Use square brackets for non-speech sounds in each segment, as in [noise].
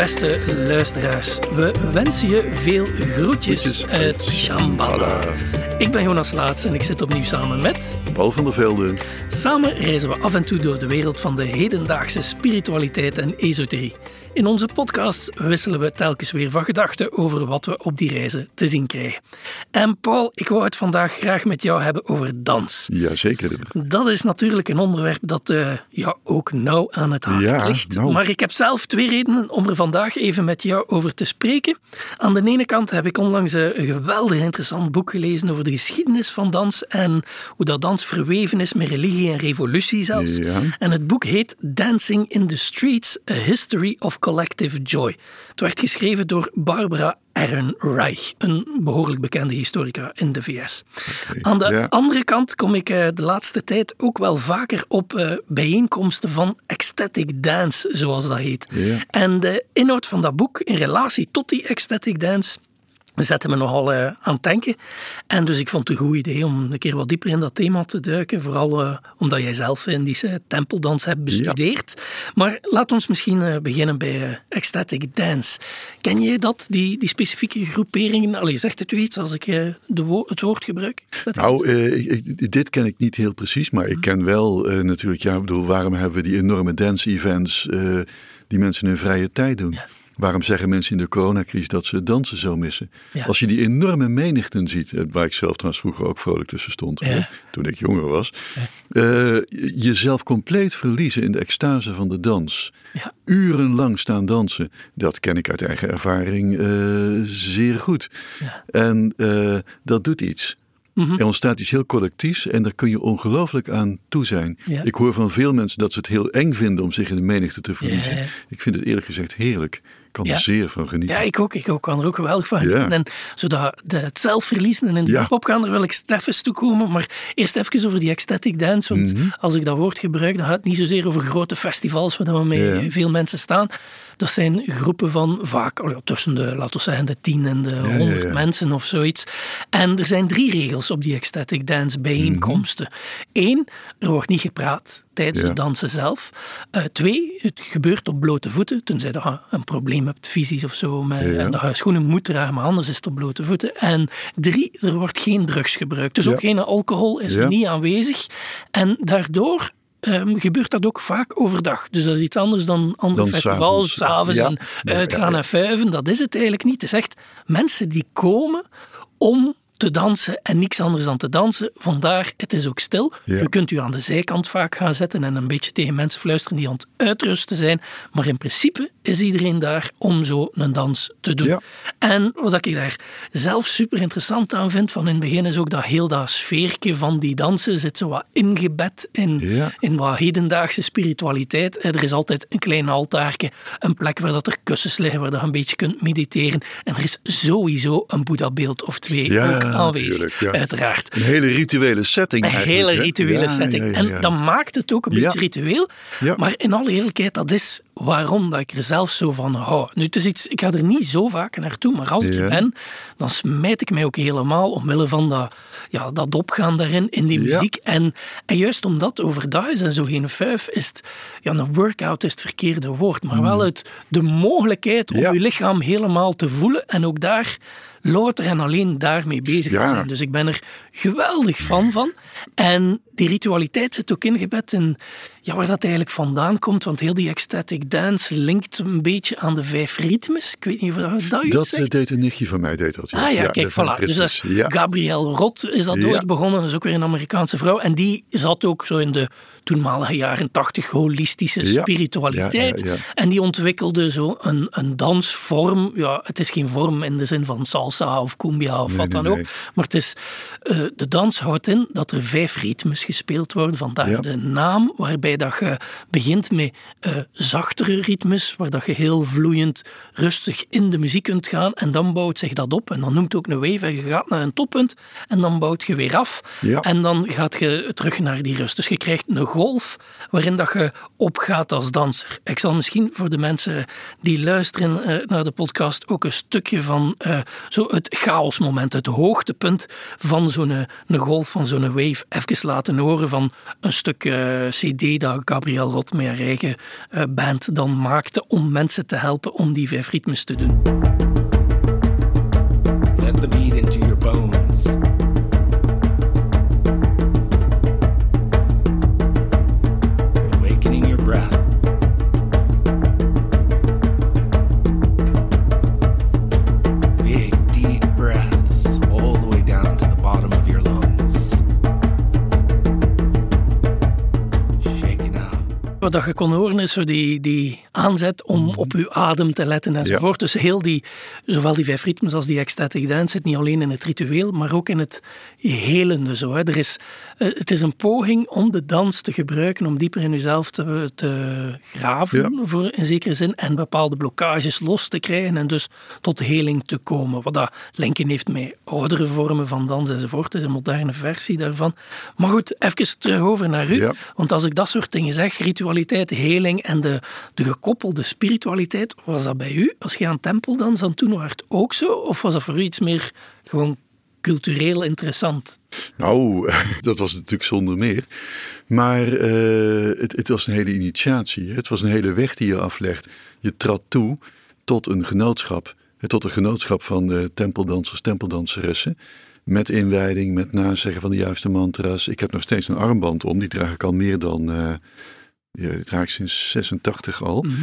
beste luisteraars. We wensen je veel groetjes, Groetjes uit Shambhala. Ik ben Jonas Laats en ik zit opnieuw samen met... Paul van der Velde. Samen reizen we af en toe door de wereld van de hedendaagse spiritualiteit en esoterie. In onze podcast wisselen we telkens weer van gedachten over wat we op die reizen te zien krijgen. En Paul, ik wou het vandaag graag met jou hebben over dans. Jazeker. Dat is natuurlijk een onderwerp dat uh, ja, ook nauw aan het hart Ja, ligt. nou. Maar ik heb zelf twee redenen om er vandaag even met jou over te spreken. Aan de ene kant heb ik onlangs een geweldig interessant boek gelezen over de geschiedenis van dans en hoe dat dans verweven is met religie en revolutie zelfs. Ja. En het boek heet Dancing in the Streets: A History of Collective Joy. Het werd geschreven door Barbara Ehrenreich, een behoorlijk bekende historica in de VS. Aan de andere kant kom ik eh, de laatste tijd ook wel vaker op eh, bijeenkomsten van ecstatic dance, zoals dat heet. En de inhoud van dat boek in relatie tot die ecstatic dance zette me nogal eh, aan het denken. En dus ik vond het een goed idee om een keer wat dieper in dat thema te duiken. Vooral eh, omdat jij zelf Indische tempeldans hebt bestudeerd. Maar laat ons misschien eh, beginnen bij eh, ecstatic dance. Ken jij dat, die, die specifieke groeperingen? Allee, zegt het u iets als ik eh, de wo- het woord gebruik? Nou, eh, ik- dit ken ik niet heel precies, maar Mhm. ik ken wel eh, natuurlijk, ja, ik bedoel, waarom hebben we die enorme dance-events eh, die mensen hun vrije tijd doen? Ja. Waarom zeggen mensen in de coronacrisis dat ze dansen zo missen? Ja. Als je die enorme menigten ziet, eh, waar ik zelf trouwens vroeger ook vrolijk tussen stond, Ja. hè, toen ik jonger was, eh, jezelf compleet verliezen in de extase van de dans. Urenlang staan dansen, dat ken ik uit eigen ervaring eh, zeer goed. Ja. En dat doet iets. Mhm. Er ontstaat iets heel collectiefs en daar kun je ongelooflijk aan toe zijn. Ja. Ik hoor van veel mensen dat ze het heel eng vinden om zich in de menigte te verliezen. Ja. Ik vind het eerlijk gezegd heerlijk. Ik kan er zeer van genieten. Ja, ik ook. Ik ook, kan er ook geweldig van genieten. En zodat de, het zelfverliezen en in de hip-hop gaan, wil ik even toe komen. Maar eerst even over die ecstatic dance. Want Mhm. als ik dat woord gebruik, dan gaat het niet zozeer over grote festivals waar we Ja. veel mensen staan. Dat zijn groepen van vaak oh ja, tussen de, laten we zeggen, de 10 en de ja, 100 ja. mensen of zoiets. En er zijn drie regels op die ecstatic dance bijeenkomsten. Eén, er wordt niet gepraat tijdens het dansen zelf. Eh, twee, het gebeurt op blote voeten, tenzij dat je een probleem hebt, fysisch of zo, met, en dat je schoenen moet dragen, maar anders is het op blote voeten. En drie, er wordt geen drugs gebruikt. Dus ook geen alcohol is er niet aanwezig. En daardoor ehm, gebeurt dat ook vaak overdag. Dus dat is iets anders dan andere Dan festivals, s'avonds. Ja. en uitgaan ja, ja. en fuiven. Dat is het eigenlijk niet. Het is echt mensen die komen om te dansen en niks anders dan te dansen. Vandaar, het is ook stil. Ja. Je kunt u aan de zijkant vaak gaan zetten en een beetje tegen mensen fluisteren die aan het uitrusten zijn. Maar in principe is iedereen daar om zo een dans te doen. Ja. En wat ik daar zelf super interessant aan vind, van in het begin is ook dat heel dat sfeertje van die dansen zit zo wat ingebed in, Ja. in wat hedendaagse spiritualiteit. Er is altijd een klein altaartje, een plek waar dat er kussens liggen, waar dat je een beetje kunt mediteren. En er is sowieso een Boeddha-beeld of twee Ja, aanwezig, ja. uiteraard. Een hele rituele setting Een hele rituele setting. ja, ja, En dat maakt het ook een beetje ritueel. Maar in alle eerlijkheid, dat is waarom dat ik er zelf zo van hou. Nu, het is iets, ik ga er niet zo vaak naartoe, maar als ik er ben, dan smijt ik mij ook helemaal omwille van dat, ja, dat opgaan daarin, in die muziek. En, en juist omdat het overdag is en zo geen vijf, is het, ja, een workout is het verkeerde woord, maar wel uit de mogelijkheid om je lichaam helemaal te voelen en ook daar louter en alleen daarmee bezig Ja. te zijn. Dus ik ben er geweldig fan van. En die ritualiteit zit ook ingebed in ja, waar dat eigenlijk vandaan komt. Want heel die ecstatic dance linkt een beetje aan de vijf ritmes. Ik weet niet of dat, dat u Dat eh, zegt. deed een nichtje van mij, deed dat. Ah ja, kijk, voilà. Dus dat is ritmes. Ja. Gabrielle Rot is dat ooit begonnen. Dat is ook weer een Amerikaanse vrouw. En die zat ook zo in de toenmalige jaren tachtig holistische spiritualiteit. En die ontwikkelde zo een, een dansvorm. Ja, het is geen vorm in de zin van salsa of cumbia of Nee, wat dan nee, ook. Maar het is, eh, de dans houdt in dat er vijf ritmes gespeeld worden. Vandaar de naam, waarbij dat je begint met eh, zachtere ritmes, waar dat je heel vloeiend, rustig in de muziek kunt gaan. En dan bouwt zich dat op. En dan noemt ook een wave. En je gaat naar een toppunt. En dan bouwt je weer af. Ja. En dan gaat je terug naar die rust. Dus je krijgt een golf waarin dat je opgaat als danser. Ik zal misschien voor de mensen die luisteren eh, naar de podcast ook een stukje van eh, zo het chaosmoment, het hoogtepunt van zo'n een golf, van zo'n wave, even laten horen van een stuk CD dat Gabriel Rot met haar eigen uh, band dan maakte om mensen te helpen om die vijf ritmes te doen. Wat je kon horen is zo die, die aanzet om mhm. op uw adem te letten enzovoort. Dus heel die, zowel die vijf ritmes als die ecstatic dance zit niet alleen in het ritueel, maar ook in het helende. Zo, hè. Er is, eh, het is een poging om de dans te gebruiken, om dieper in uzelf te, te graven, voor, in zekere zin, en bepaalde blokkages los te krijgen en dus tot heling te komen. Wat dat linken heeft met oudere vormen van dans enzovoort. Is een moderne versie daarvan. Maar goed, even terug over naar u. Want als ik dat soort dingen zeg, ritualiteit, heling en de, de gekoppelde spiritualiteit, was dat bij u, als je aan tempeldans aan toen was, ook zo? Of was dat voor u iets meer gewoon cultureel interessant? Nou, [laughs] dat was natuurlijk zonder meer. Maar uh, het, het, was een hele initiatie. Het was een hele weg die je aflegt. Je trad toe tot een genootschap. Tot een genootschap van de tempeldansers, tempeldanseressen. Met inwijding, met nazeggen van de juiste mantra's. Ik heb nog steeds een armband om. Die draag ik al meer dan... Uh, die draag ik sinds 86 al. Mhm.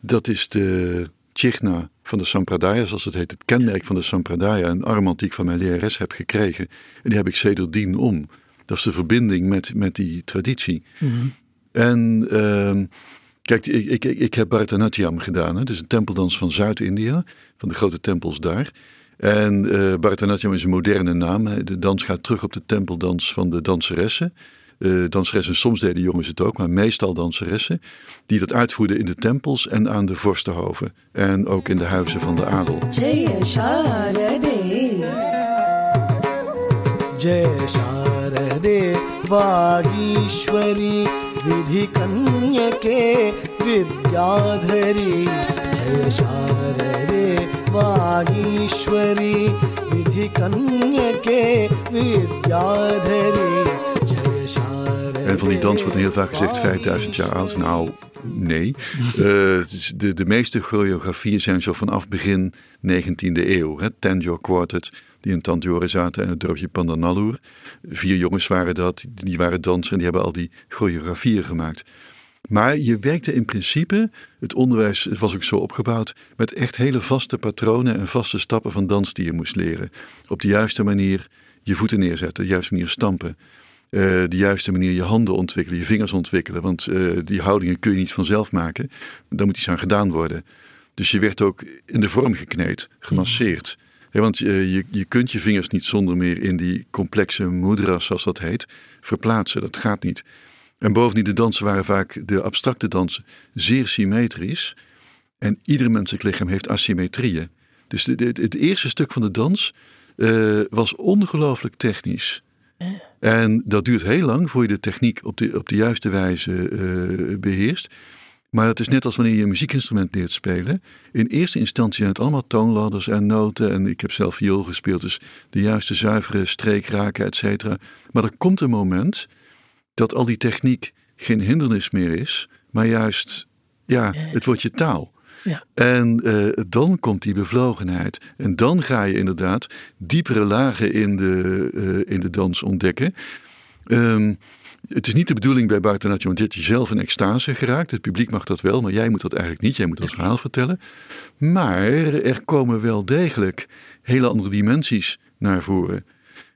Dat is de Chigna van de Sampradaya, zoals het heet, het kenmerk van de Sampradaya, een armband die ik van mijn lerares heb gekregen. En die heb ik sedertdien om. Dat is de verbinding met, met die traditie. Mhm. En uh, kijk, ik, ik, ik heb Bharatanatyam gedaan. Hè? Dus een tempeldans van Zuid-India, van de grote tempels daar. En uh, Bharatanatyam is een moderne naam. De dans gaat terug op de tempeldans van de danseressen uh, danseressen, soms deden jongens het ook, maar meestal danseressen, die dat uitvoerden in de tempels en aan de vorstenhoven. En ook in de huizen van de adel. Jai Sharade, Vagishwari, Vidhi Kanyake, Vidyadhari. Jai Sharade, Vagishwari, Vidhi Kanyake, Vidyadhari. En van die dans wordt heel vaak gezegd 5000 jaar oud. Nou, nee. [laughs] Uh, de, de meeste choreografieën zijn zo vanaf begin 19e eeuw. Het Tanjore Quartet, die in Tanjore zaten en het dorpje Pandanallur. Vier jongens waren dat, die waren dansers en die hebben al die choreografieën gemaakt. Maar je werkte in principe, het onderwijs was ook zo opgebouwd, met echt hele vaste patronen en vaste stappen van dans die je moest leren. Op de juiste manier je voeten neerzetten, de juiste manier stampen. Uh, de juiste manier je handen ontwikkelen, je vingers ontwikkelen. Want uh, die houdingen kun je niet vanzelf maken. Daar moet iets aan gedaan worden. Dus je werd ook in de vorm gekneed, gemasseerd. want uh, je, je kunt je vingers niet zonder meer in die complexe mudras, zoals dat heet, verplaatsen. Dat gaat niet. En bovendien, de dansen waren vaak, de abstracte dansen, zeer symmetrisch. En ieder menselijk lichaam heeft asymmetrieën. Dus de, het eerste stuk van de dans was ongelooflijk technisch. En dat duurt heel lang voor je de techniek op de, op de juiste wijze uh, beheerst. Maar het is net als wanneer je een muziekinstrument leert spelen. In eerste instantie zijn het allemaal toonladders en noten. En ik heb zelf viool gespeeld, dus de juiste zuivere streek raken, et cetera. Maar er komt een moment dat al die techniek geen hindernis meer is, maar juist, ja, het wordt je taal. Ja. En uh, dan komt die bevlogenheid. En dan ga je inderdaad diepere lagen in de, uh, in de dans ontdekken. Um, het is niet de bedoeling bij Bartonaccio dat je zelf in extase geraakt. Het publiek mag dat wel, maar jij moet dat eigenlijk niet. Jij moet dat verhaal vertellen. Maar er komen wel degelijk hele andere dimensies naar voren.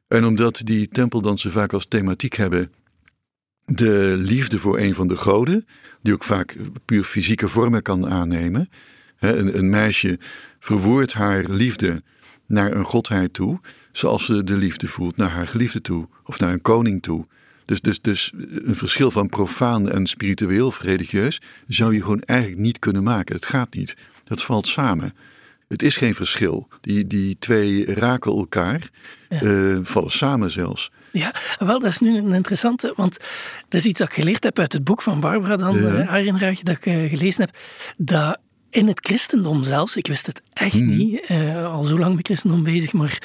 En omdat die tempeldansen vaak als thematiek hebben de liefde voor een van de goden, die ook vaak puur fysieke vormen kan aannemen. Een, een meisje verwoordt haar liefde naar een godheid toe, zoals ze de liefde voelt naar haar geliefde toe, of naar een koning toe. Dus, dus, dus een verschil van profaan en spiritueel of religieus zou je gewoon eigenlijk niet kunnen maken. Het gaat niet. Dat valt samen. Het is geen verschil. Die, die twee raken elkaar, eh, vallen samen zelfs. Ja, wel, dat is nu een interessante, want dat is iets dat ik geleerd heb uit het boek van Barbara dan, ja. uh, dat ik uh, gelezen heb, dat in het christendom zelfs, ik wist het echt Mhm. niet, eh, al zo lang met christendom bezig, maar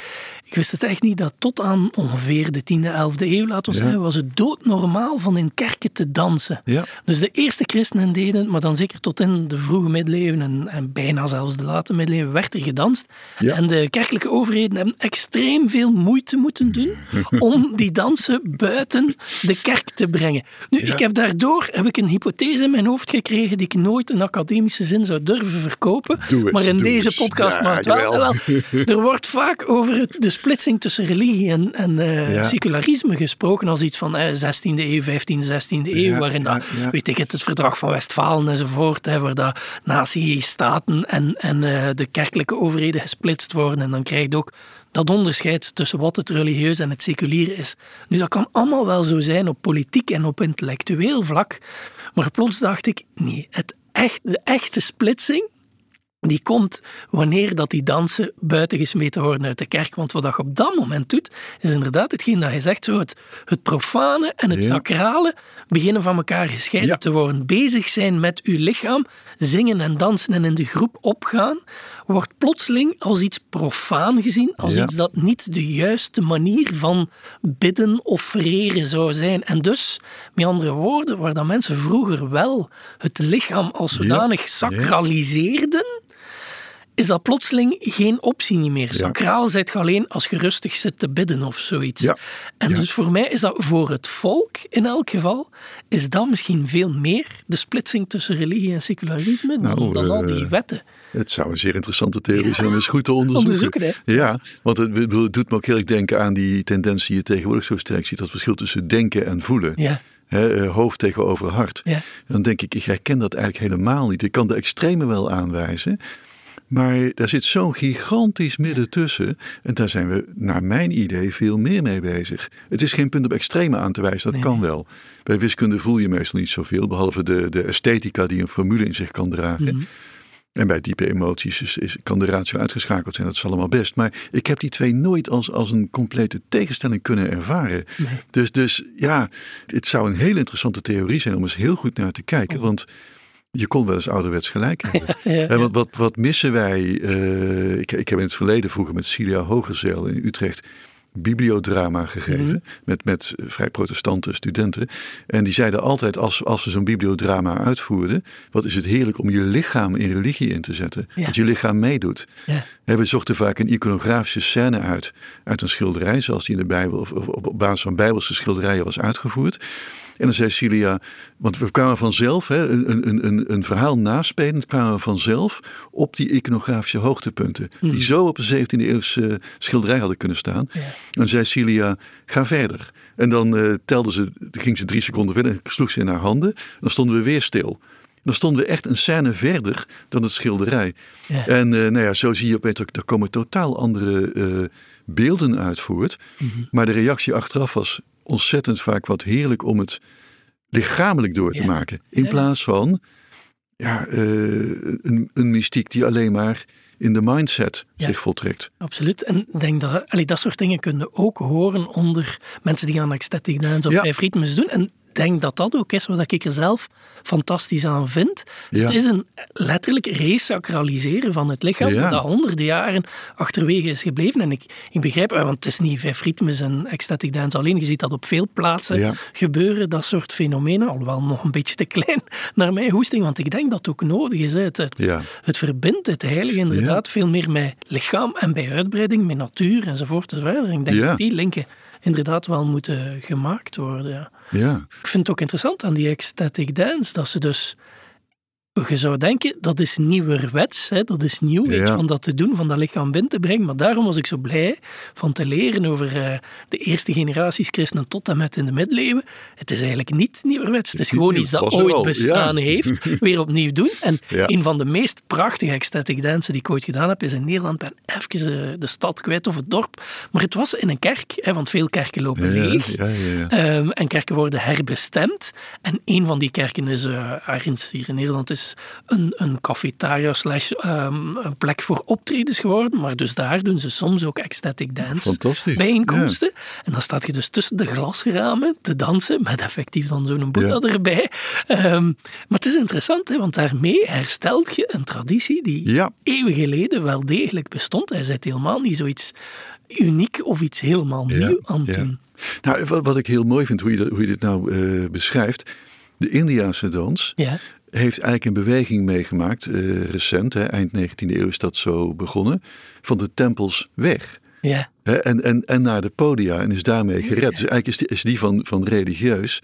ik wist het echt niet dat tot aan ongeveer de 10e, 11e eeuw, laten we Ja. zeggen, was het doodnormaal van in kerken te dansen. Ja. Dus de eerste christenen deden het, maar dan zeker tot in de vroege middeleeuwen en, en bijna zelfs de late middeleeuwen werd er gedanst. Ja. En de kerkelijke overheden hebben extreem veel moeite moeten doen [laughs] om die dansen buiten de kerk te brengen. Nu, ik heb daardoor heb ik een hypothese in mijn hoofd gekregen die ik nooit in academische zin zou durven verkopen. Eens, maar in deze podcast het wel. wel. [laughs] Er wordt vaak over het- de splitsing tussen religie en, en eh, Ja. secularisme gesproken als iets van eh, 16e eeuw, 15e, 16e eeuw, Ja, waarin dat, weet ik het, het verdrag van Westfalen enzovoort, hè, waar dat natie-staten en, en eh, de kerkelijke overheden gesplitst worden. En dan krijg je ook dat onderscheid tussen wat het religieus en het seculier is. Nu, dat kan allemaal wel zo zijn op politiek en op intellectueel vlak, maar plots dacht ik, nee, het echt, de echte splitsing, die komt wanneer dat die dansen buiten gesmeten worden uit de kerk. Want wat dat je op dat moment doet, is inderdaad hetgeen dat je zegt, zo het, het profane en het Ja. sacrale beginnen van elkaar gescheiden Ja. te worden. Bezig zijn met uw lichaam, zingen en dansen en in de groep opgaan, wordt plotseling als iets profaan gezien, als Ja. iets dat niet de juiste manier van bidden of vereren zou zijn. En dus, met andere woorden, waar dat mensen vroeger wel het lichaam als zodanig sacraliseerden, is dat plotseling geen optie niet meer. Sacraal zit je alleen als je rustig zit te bidden of zoiets. Ja. En Ja. dus voor mij is dat voor het volk in elk geval, is dat misschien veel meer de splitsing tussen religie en secularisme dan, Nou, dan al eh, die wetten. Het zou een zeer interessante theorie zijn om eens goed te onderzoeken. Ja, want het, het doet me ook heel erg denken aan die tendens die je tegenwoordig zo sterk ziet. Dat verschil tussen denken en voelen. Ja. Eh, hoofd tegenover hart. Ja. Dan denk ik, ik herken dat eigenlijk helemaal niet. Ik kan de extreme wel aanwijzen. Maar daar zit zo'n gigantisch midden tussen. En daar zijn we, naar mijn idee, veel meer mee bezig. Het is geen punt op extreme aan te wijzen, dat kan wel. Bij wiskunde voel je meestal niet zoveel, behalve de, de esthetica die een formule in zich kan dragen. En bij diepe emoties is, is, kan de ratio uitgeschakeld zijn, dat is allemaal best. Maar ik heb die twee nooit als, als een complete tegenstelling kunnen ervaren. Dus, dus ja, het zou een hele interessante theorie zijn om eens heel goed naar te kijken. Want je kon wel eens ouderwets gelijk [laughs] hebben. ja, wat, wat, wat missen wij? eh, ik, ik heb in het verleden vroeger met Cilia Hogerzeel in Utrecht bibliodrama gegeven. met, met vrij protestante studenten. En die zeiden altijd als, als we zo'n bibliodrama uitvoerden. Wat is het heerlijk om je lichaam in religie in te zetten. Dat je lichaam meedoet. We zochten vaak een iconografische scène uit. Uit een schilderij zoals die in de Bijbel of, of op basis van bijbelse schilderijen was uitgevoerd. En dan zei Cilia, want we kwamen vanzelf, hè, een, een, een, een verhaal naspelend, kwamen we vanzelf op die iconografische hoogtepunten. Die zo op een 17e eeuwse schilderij hadden kunnen staan. Ja. Dan zei Cilia, ga verder. En dan eh, telde ze, ging ze drie seconden verder en sloeg ze in haar handen. Dan stonden we weer stil. Dan stonden we echt een scène verder dan het schilderij. Ja. En eh, nou ja, zo zie je opeens, dat er komen totaal andere eh, beelden uit voort. Maar de reactie achteraf was ontzettend vaak wat heerlijk om het lichamelijk door te Ja. maken. In plaats van ja, eh, een, een mystiek die alleen maar in de mindset Ja. zich voltrekt. Absoluut. En ik denk dat allee, dat soort dingen kunnen ook horen onder mensen die aan ecstatic dance of Ja. vijf ritmes doen. En denk dat dat ook is wat ik er zelf fantastisch aan vind. Ja. Het is een letterlijk resacraliseren van het lichaam Ja. dat honderden jaren achterwege is gebleven. En ik, ik begrijp, eh, want het is niet vijf ritmes en ecstatic dance alleen. Je ziet dat op veel plaatsen Ja. gebeuren, dat soort fenomenen. Alhoewel nog een beetje te klein [laughs] naar mijn hoesting, want ik denk dat het ook nodig is. Het, het, verbindt het heilige inderdaad veel meer met lichaam en bij uitbreiding met natuur enzovoort enzovoort. Ik denk dat die linken inderdaad wel moeten gemaakt worden. Ja. Ja, Ik vind het ook interessant aan die ecstatic dance dat ze dus. Je zou denken, dat is nieuwerwets, hè, dat is nieuw Ja. van dat te doen, van dat lichaam binnen te brengen. Maar daarom was ik zo blij van te leren over eh, de eerste generaties christenen tot en met in de middeleeuwen. Het is eigenlijk niet nieuwerwets, het is gewoon iets dat ooit bestaan ja. heeft, [laughs] weer opnieuw doen. En Ja. een van de meest prachtige ecstatic dansen die ik ooit gedaan heb, is in Nederland. Ik ben even de, de stad kwijt of het dorp, maar het was in een kerk, hè, want veel kerken lopen leeg. Ehm, en kerken worden herbestemd. En een van die kerken is, eh, ergens hier in Nederland is is een, een cafetaria slash um, een plek voor optredens geworden. Maar dus daar doen ze soms ook ecstatic dance bijeenkomsten. En dan staat je dus tussen de glasramen te dansen met effectief dan zo'n boeddha erbij. Um, maar het is interessant, hè, want daarmee herstelt je een traditie die eeuwen geleden wel degelijk bestond. Hij zet helemaal niet zoiets uniek of iets helemaal nieuw aan het doen. Nou, wat, ik heel mooi vind, hoe je, dat, hoe je dit nou uh, beschrijft. De Indiaanse dans ja. Heeft eigenlijk een beweging meegemaakt, uh, recent, hè, eind 19e eeuw is dat zo begonnen, van de tempels weg. Ja. Hè, en, en, en naar de podia en is daarmee gered. Dus eigenlijk is die, is die van, van religieus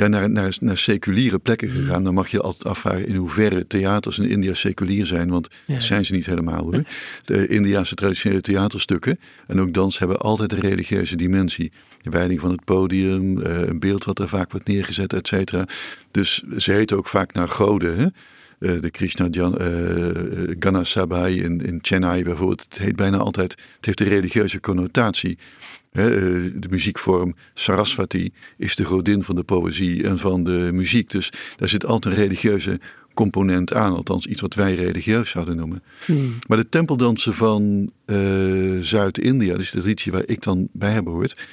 ja, naar, naar, naar seculiere plekken mm. gegaan. Dan mag je altijd afvragen in hoeverre theaters in India seculier zijn. Want dat zijn ze niet helemaal hoor. De Indiaanse traditionele theaterstukken en ook dans hebben altijd een religieuze dimensie. De wijding van het podium, eh, een beeld wat er vaak wordt neergezet, et cetera. Dus ze heten ook vaak naar goden. Hè? Eh, de Krishna Jan, uh, Ganasabhai in, in Chennai bijvoorbeeld. Het heet bijna altijd, het heeft een religieuze connotatie. Eh, de muziekvorm Saraswati is de godin van de poëzie en van de muziek. Dus daar zit altijd een religieuze component aan. Althans, iets wat wij religieus zouden noemen. Hmm. Maar de tempeldansen van uh, Zuid-India, dus de traditie waar ik dan bij heb gehoord.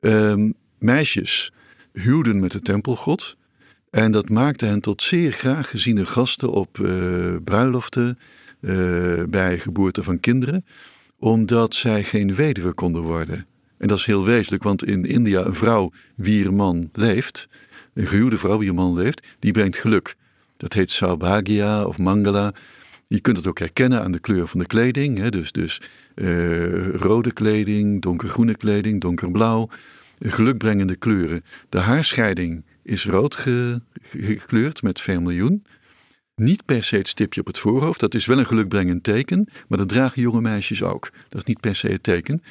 Uh, meisjes huwden met de tempelgod. En dat maakte hen tot zeer graag geziene gasten op uh, bruiloften, bij geboorte van kinderen. Omdat zij geen weduwe konden worden. En dat is heel wezenlijk, want in India een vrouw wie een man leeft, een gehuwde vrouw wie een man leeft, die brengt geluk. Dat heet Saubhagya of Mangala. Je kunt het ook herkennen aan de kleur van de kleding. Hè? Dus, dus uh, rode kleding, donkergroene kleding, donkerblauw. Gelukbrengende kleuren. De haarscheiding is rood gekleurd met vermiljoen. Niet per se het stipje op het voorhoofd. Dat is wel een gelukbrengend teken. Maar dat dragen jonge meisjes ook. Dat is niet per se het teken.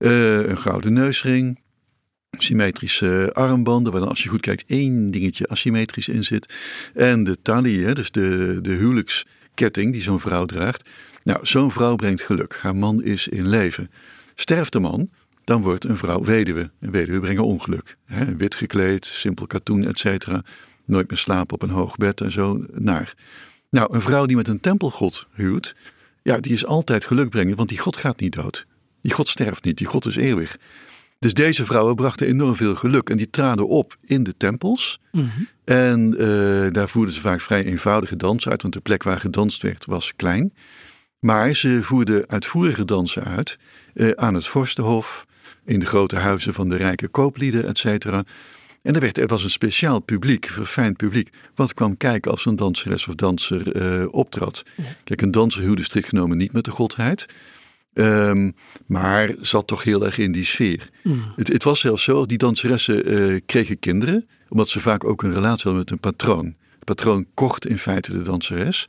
Uh, een gouden neusring. Symmetrische armbanden, waar dan als je goed kijkt één dingetje asymmetrisch in zit. En de talie, dus de, de huwelijksketting die zo'n vrouw draagt. Nou, zo'n vrouw brengt geluk. Haar man is in leven. Sterft de man, dan wordt een vrouw weduwe. En weduwe brengen ongeluk. Wit gekleed, simpel katoen, et cetera. Nooit meer slapen op een hoog bed en zo. Naar. Nou, een vrouw die met een tempelgod huwt, ja, die is altijd gelukbrengend, want die god gaat niet dood. Die God sterft niet, die God is eeuwig. Dus deze vrouwen brachten enorm veel geluk en die traden op in de tempels. Mhm. En uh, daar voerden ze vaak vrij eenvoudige dansen uit, want de plek waar gedanst werd was klein. Maar ze voerden uitvoerige dansen uit uh, aan het vorstenhof, in de grote huizen van de rijke kooplieden, et cetera. En er, werd, er was een speciaal publiek, verfijnd publiek, wat kwam kijken als een danseres of danser uh, optrad. Kijk, een danser huwde strikt genomen niet met de godheid. Um, maar zat toch heel erg in die sfeer. Mm. Het, het, was zelfs zo, die danseressen uh, kregen kinderen, omdat ze vaak ook een relatie hadden met een patroon. De patroon kocht in feite de danseres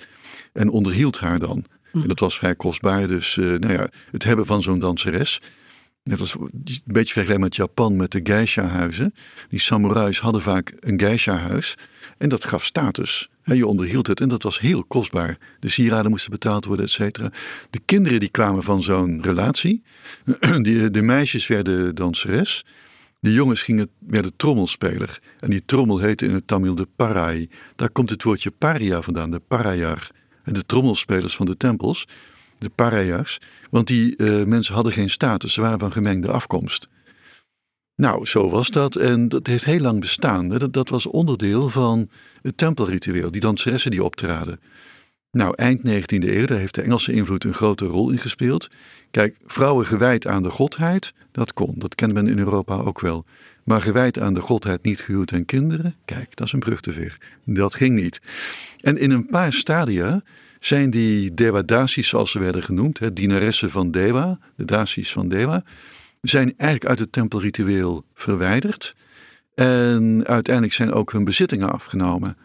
en onderhield haar dan. Mm. En dat was vrij kostbaar, dus uh, nou ja, het hebben van zo'n danseres. Net als een beetje vergelijkbaar met Japan met de geisha-huizen. Die samurais hadden vaak een geisha-huis en dat gaf status je onderhield het en dat was heel kostbaar. De sieraden moesten betaald worden, et cetera. De kinderen die kwamen van zo'n relatie. [clears throat] Die, de meisjes werden danseres. De jongens gingen, werden trommelspeler. En die trommel heette in het Tamil de parai. Daar komt het woordje paria vandaan, de parajar. En de trommelspelers van de tempels, de parayars. Want die uh, mensen hadden geen status, ze waren van gemengde afkomst. Nou, zo was dat en dat heeft heel lang bestaan. Dat, dat was onderdeel van het tempelritueel, die danseressen die optraden. Nou, eind 19e eeuw, daar heeft de Engelse invloed een grote rol in gespeeld. Kijk, vrouwen gewijd aan de godheid, dat kon. Dat kent men in Europa ook wel. Maar gewijd aan de godheid, niet gehuwd en kinderen, kijk, dat is een brug te ver. Dat ging niet. En in een paar stadia zijn die Devadasis, zoals ze werden genoemd, hè, dienaressen van Deva, de dasis van Deva, zijn eigenlijk uit het tempelritueel verwijderd. En uiteindelijk zijn ook hun bezittingen afgenomen.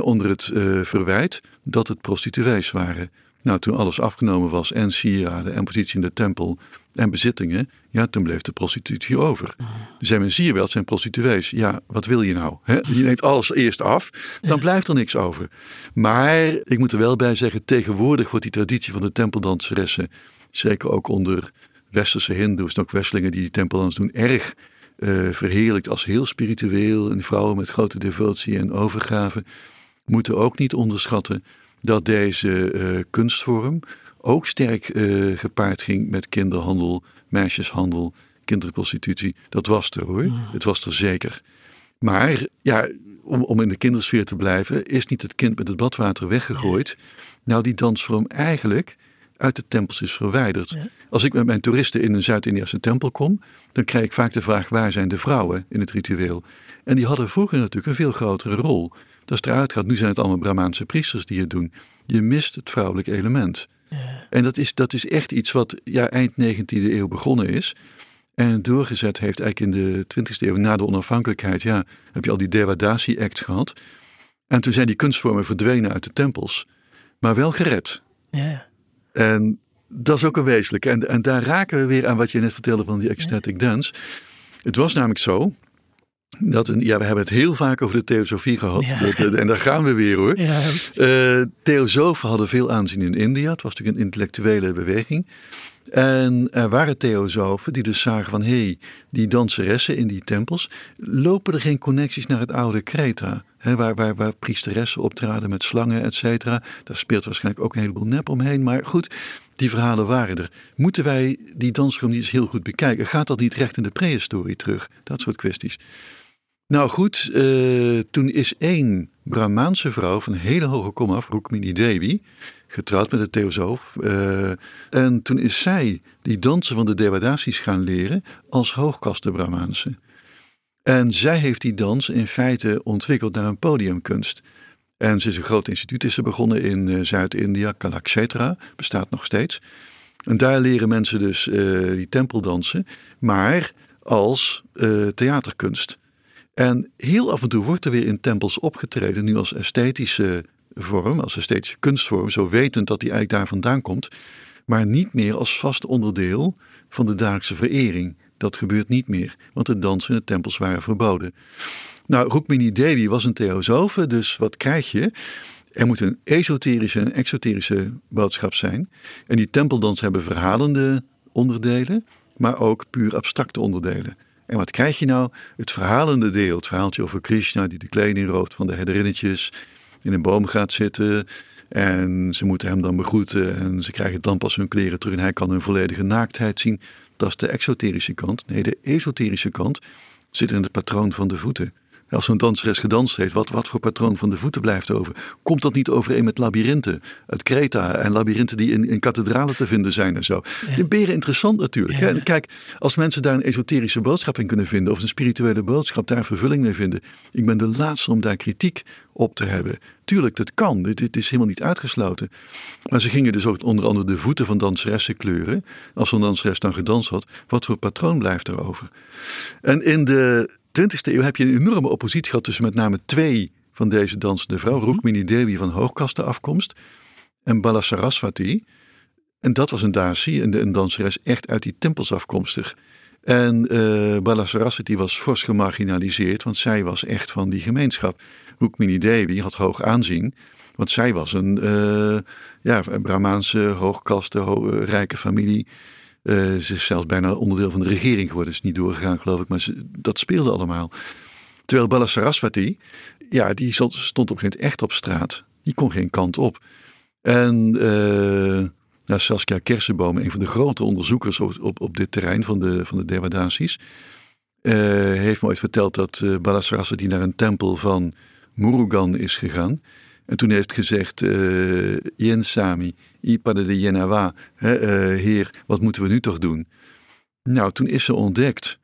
onder het uh, verwijt dat het prostituees waren. Nou, toen alles afgenomen was, en sieraden, en positie in de tempel, en bezittingen, ja, toen bleef de prostitutie over. Dus zei men, zie je wel, het zijn prostituees. Ja, wat wil je nou? Je neemt alles eerst af, dan blijft er niks over. Maar, ik moet er wel bij zeggen, tegenwoordig wordt die traditie van de tempeldanseressen, zeker ook onder westerse hindoes en ook westelingen die die tempeldans doen, erg uh, verheerlijkt als heel spiritueel. En vrouwen met grote devotie en overgave. moeten ook niet onderschatten dat deze uh, kunstvorm ook sterk uh, gepaard ging met kinderhandel, meisjeshandel, kinderprostitutie. Dat was er hoor. Het was er zeker. Maar ja, om, om in de kindersfeer te blijven, is niet het kind met het badwater weggegooid. Nou, die dansvorm eigenlijk uit de tempels is verwijderd. Als ik met mijn toeristen in een Zuid-Indiase tempel kom, dan krijg ik vaak de vraag: waar zijn de vrouwen in het ritueel? En die hadden vroeger natuurlijk een veel grotere rol. Dat is eruit gaat. Nu zijn het allemaal Brahmaanse priesters die het doen. Je mist het vrouwelijke element. Ja. En dat is, dat is echt iets wat ja, eind 19e eeuw begonnen is. En doorgezet heeft eigenlijk in de 20e eeuw, na de onafhankelijkheid, ja, heb je al die Devadasi-acts gehad. En toen zijn die kunstvormen verdwenen uit de tempels, maar wel gered. Ja. En dat is ook een wezenlijk. En, en daar raken we weer aan wat je net vertelde van die ecstatic dance. Het was namelijk zo. Dat een, ja, we hebben het heel vaak over de theosofie gehad. en daar gaan we weer hoor. Ja. Uh, theosofen hadden veel aanzien in India. Het was natuurlijk een intellectuele beweging. En er waren theosofen die dus zagen van... hé, hey, die danseressen in die tempels... lopen er geen connecties naar het oude Kreta... Waar, waar, waar priesteressen optraden met slangen, et cetera. Daar speelt waarschijnlijk ook een heleboel nep omheen. Maar goed, die verhalen waren er. Moeten wij die eens heel goed bekijken? Gaat dat niet recht in de prehistorie terug? Dat soort kwesties. Nou goed, uh, toen is één Brahmaanse vrouw van hele hoge kom af, Rukmini Devi, getrouwd met een theosoof. Uh, en toen is zij die dansen van de Devadasis gaan leren als hoogkaste Brahmaanse. En zij heeft die dans in feite ontwikkeld naar een podiumkunst. En ze is een groot instituut is ze begonnen in uh, Zuid-India, Kalakshetra, bestaat nog steeds. En daar leren mensen dus uh, die tempeldansen, maar als uh, theaterkunst. En heel af en toe wordt er weer in tempels opgetreden, nu als esthetische vorm, als esthetische kunstvorm, zo wetend dat die eigenlijk daar vandaan komt, maar niet meer als vast onderdeel van de dagelijkse verering. Dat gebeurt niet meer, want de dansen in de tempels waren verboden. Nou, Rukmini Devi was een theosofe, dus wat krijg je? Er moet een esoterische en exoterische boodschap zijn. En die tempeldans hebben verhalende onderdelen, maar ook puur abstracte onderdelen. En wat krijg je nou? Het verhalende deel, het verhaaltje over Krishna die de kleding rooft van de herderinnetjes, in een boom gaat zitten. En ze moeten hem dan begroeten en ze krijgen dan pas hun kleren terug en hij kan hun volledige naaktheid zien. Dat is de exoterische kant. Nee, de esoterische kant zit in het patroon van de voeten. Als zo'n danseres gedanst heeft, wat, wat voor patroon van de voeten blijft over? Komt dat niet overeen met labyrinthen uit Kreta en labyrinthen die in, in kathedralen te vinden zijn en zo? Ja. Beren interessant natuurlijk. Kijk, als mensen daar een esoterische boodschap in kunnen vinden of een spirituele boodschap daar vervulling mee vinden. Ik ben de laatste om daar kritiek op te hebben. Tuurlijk, dat kan. Dit, dit, is helemaal niet uitgesloten. Maar ze gingen dus ook onder andere de voeten van danseressen kleuren. Als zo'n danseres dan gedanst had, wat voor patroon blijft er over? En in de 20e eeuw heb je een enorme oppositie gehad tussen met name twee van deze dansende vrouwen. Mm Rukmini Devi van hoogkaste afkomst en Bala Saraswati. En dat was een dasi, een, een danseres echt uit die tempels afkomstig. En uh, Bala Saraswati was fors gemarginaliseerd, want zij was echt van die gemeenschap. Rukmini Devi had hoog aanzien, want zij was een, uh, ja, een Brahmaanse hoogkaste, ho rijke familie. Uh, ze is zelfs bijna onderdeel van de regering geworden. Is niet doorgegaan, geloof ik, maar ze, dat speelde allemaal. Terwijl Bala Saraswati, ja, die stond, op een gegeven moment echt op straat. Die kon geen kant op. En nou, Saskia Kersenboom, een van de grote onderzoekers op, op, dit terrein van de, van de uh, heeft me ooit verteld dat uh, Saraswati naar een tempel van Murugan is gegaan. En toen heeft gezegd, uh, Yen Sami, Ipada de Yenawa, uh, heer, wat moeten we nu toch doen? Nou, toen is ze ontdekt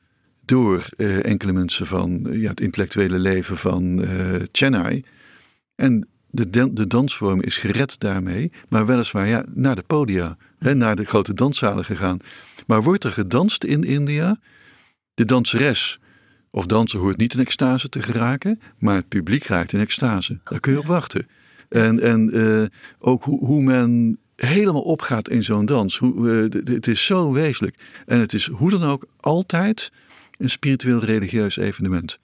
door uh, enkele mensen van ja, het intellectuele leven van Chennai. En de, de dansvorm is gered daarmee, maar weliswaar ja, naar de podia, hè, naar de grote danszalen gegaan. Maar wordt er gedanst in India? De danseres of danser hoort niet in extase te geraken, maar het publiek raakt in extase. Daar kun je op wachten. En, en uh, ook hoe, hoe men helemaal opgaat in zo'n dans. Hoe, uh, het is zo wezenlijk. En het is hoe dan ook altijd een spiritueel religieus evenement.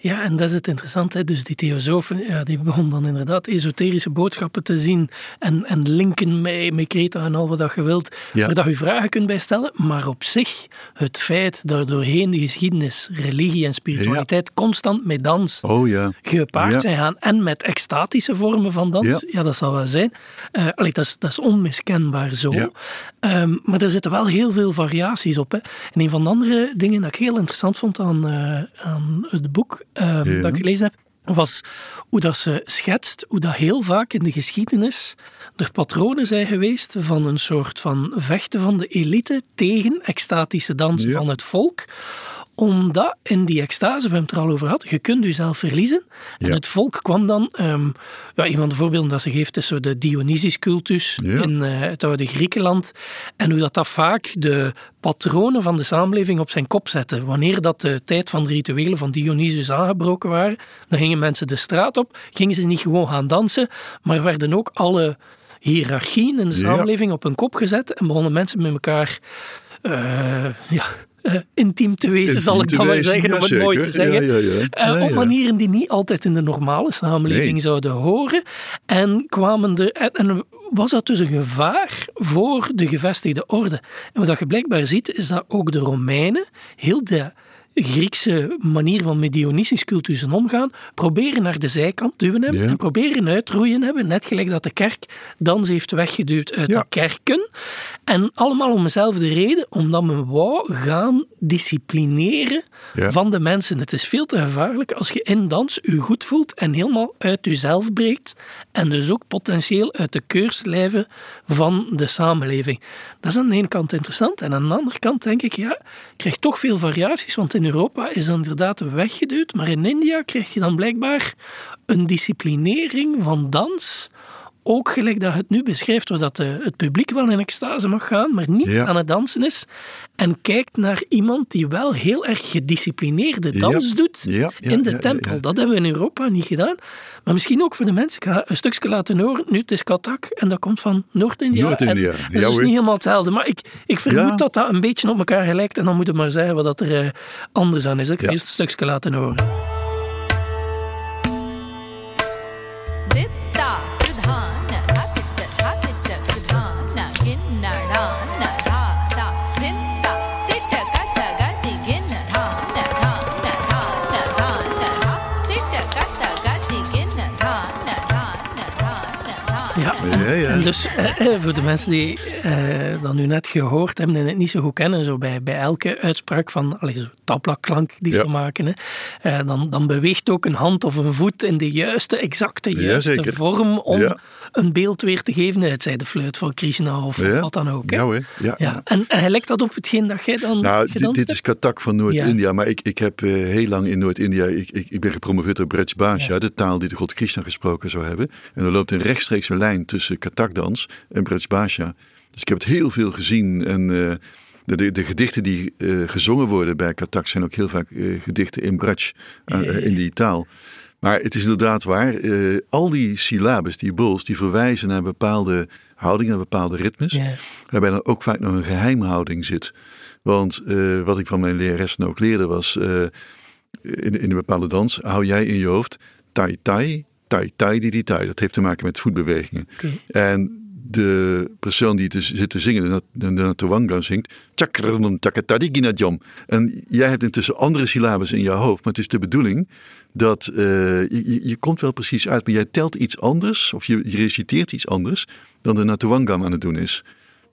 Ja, en dat is het interessante. Dus die theosofen, ja, die begonnen dan inderdaad esoterische boodschappen te zien en, en linken met, met Kreta en al wat dat je wilt, ja. waar dat je vragen kunt bij stellen. Maar op zich, het feit dat doorheen de geschiedenis religie en spiritualiteit constant met dans oh, ja. gepaard zijn gaan en met extatische vormen van dans, ja, dat zal wel zijn. Uh, allee, dat, is, dat is onmiskenbaar zo. Um, maar er zitten wel heel veel variaties op. Hè. En een van de andere dingen dat ik heel interessant vond aan, uh, aan het boek uh, dat ik gelezen heb, was hoe dat ze schetst, hoe dat heel vaak in de geschiedenis er patronen zijn geweest van een soort van vechten van de elite tegen extatische dans van het volk omdat in die extase, we hebben het er al over gehad, je kunt jezelf verliezen. En het volk kwam dan, um, ja, een van de voorbeelden dat ze geeft is zo de Dionysus-cultus in uh, het oude Griekenland. En hoe dat, dat vaak de patronen van de samenleving op zijn kop zette. Wanneer dat de tijd van de rituelen van Dionysus aangebroken waren, dan gingen mensen de straat op, gingen ze niet gewoon gaan dansen, maar werden ook alle hiërarchieën in de samenleving op hun kop gezet en begonnen mensen met elkaar uh, ja, uh, intiem te wezen, zal ik dan maar zeggen, om het mooi te zeggen. Ja, uh, op manieren die niet altijd in de normale samenleving nee. zouden horen. En kwamen er. En, en, was dat dus een gevaar voor de gevestigde orde? En wat je blijkbaar ziet, is dat ook de Romeinen heel de Griekse manier van met Dionysisch cultussen omgaan, proberen naar de zijkant duwen hebben en proberen uitroeien hebben, net gelijk dat de kerk dans heeft weggeduwd uit ja. de kerken. En allemaal om dezelfde reden, omdat men wou gaan disciplineren van de mensen. Het is veel te gevaarlijk als je in dans je goed voelt en helemaal uit jezelf breekt en dus ook potentieel uit de keurslijven van de samenleving. Dat is aan de ene kant interessant en aan de andere kant denk ik, ja, je krijgt toch veel variaties, want in Europa is inderdaad weggeduwd, maar in India krijg je dan blijkbaar een disciplinering van dans ook gelijk dat het nu beschrijft, waar dat de, het publiek wel in extase mag gaan, maar niet ja. aan het dansen is. En kijkt naar iemand die wel heel erg gedisciplineerde dans ja. doet ja. in de tempel. Dat hebben we in Europa niet gedaan. Maar misschien ook voor de mensen. Ik ga een stukje laten horen. Nu, het is Katak en dat komt van Noord-India. Noord-India. Dat is dus niet helemaal hetzelfde. Maar ik, ik vermoed dat dat een beetje op elkaar gelijkt. En dan moet je maar zeggen wat er uh, anders aan is. Ik ga eerst een stukje laten horen. Dus eh, voor de mensen die eh, dat nu net gehoord hebben en het niet zo goed kennen, zo bij, bij elke uitspraak van allez, zo taplaklank die ze maken, hè, eh, dan, dan beweegt ook een hand of een voet in de juiste, exacte, juiste ja, vorm om een beeld weer te geven. Het zij de fluit van Krishna of wat dan ook. Hè. Ja. Ja, ja. En, en hij lekt dat op hetgeen dat jij dan Nou, dit, dit is Katak van Noord-India, maar ik, ik heb uh, heel lang in Noord-India, ik, ik, ik ben gepromoveerd op Braj Bhasha, de taal die de god Krishna gesproken zou hebben. En er loopt een rechtstreekse lijn tussen Katakdans en Braj Bhasha. Dus ik heb het heel veel gezien en... Uh, de, de, de, gedichten die uh, gezongen worden bij Katak zijn ook heel vaak uh, gedichten in Braj, uh, in die taal. Maar het is inderdaad waar, al die syllabes, die bols, die verwijzen naar bepaalde houdingen, naar bepaalde ritmes. Ja. Waarbij dan ook vaak nog een geheimhouding zit. Want wat ik van mijn leraressen ook leerde was, in, in een bepaalde dans hou jij in je hoofd tai tai, tai tai di di tai. Dat heeft te maken met voetbewegingen. Okay. En de persoon die dus zit te zingen, de, Natawanga zingt, chakram takatadiginajam. En jij hebt intussen andere syllabes in je hoofd, maar het is de bedoeling dat uh, je, je komt wel precies uit, maar jij telt iets anders, of je, je reciteert iets anders dan de Natawangam aan het doen is.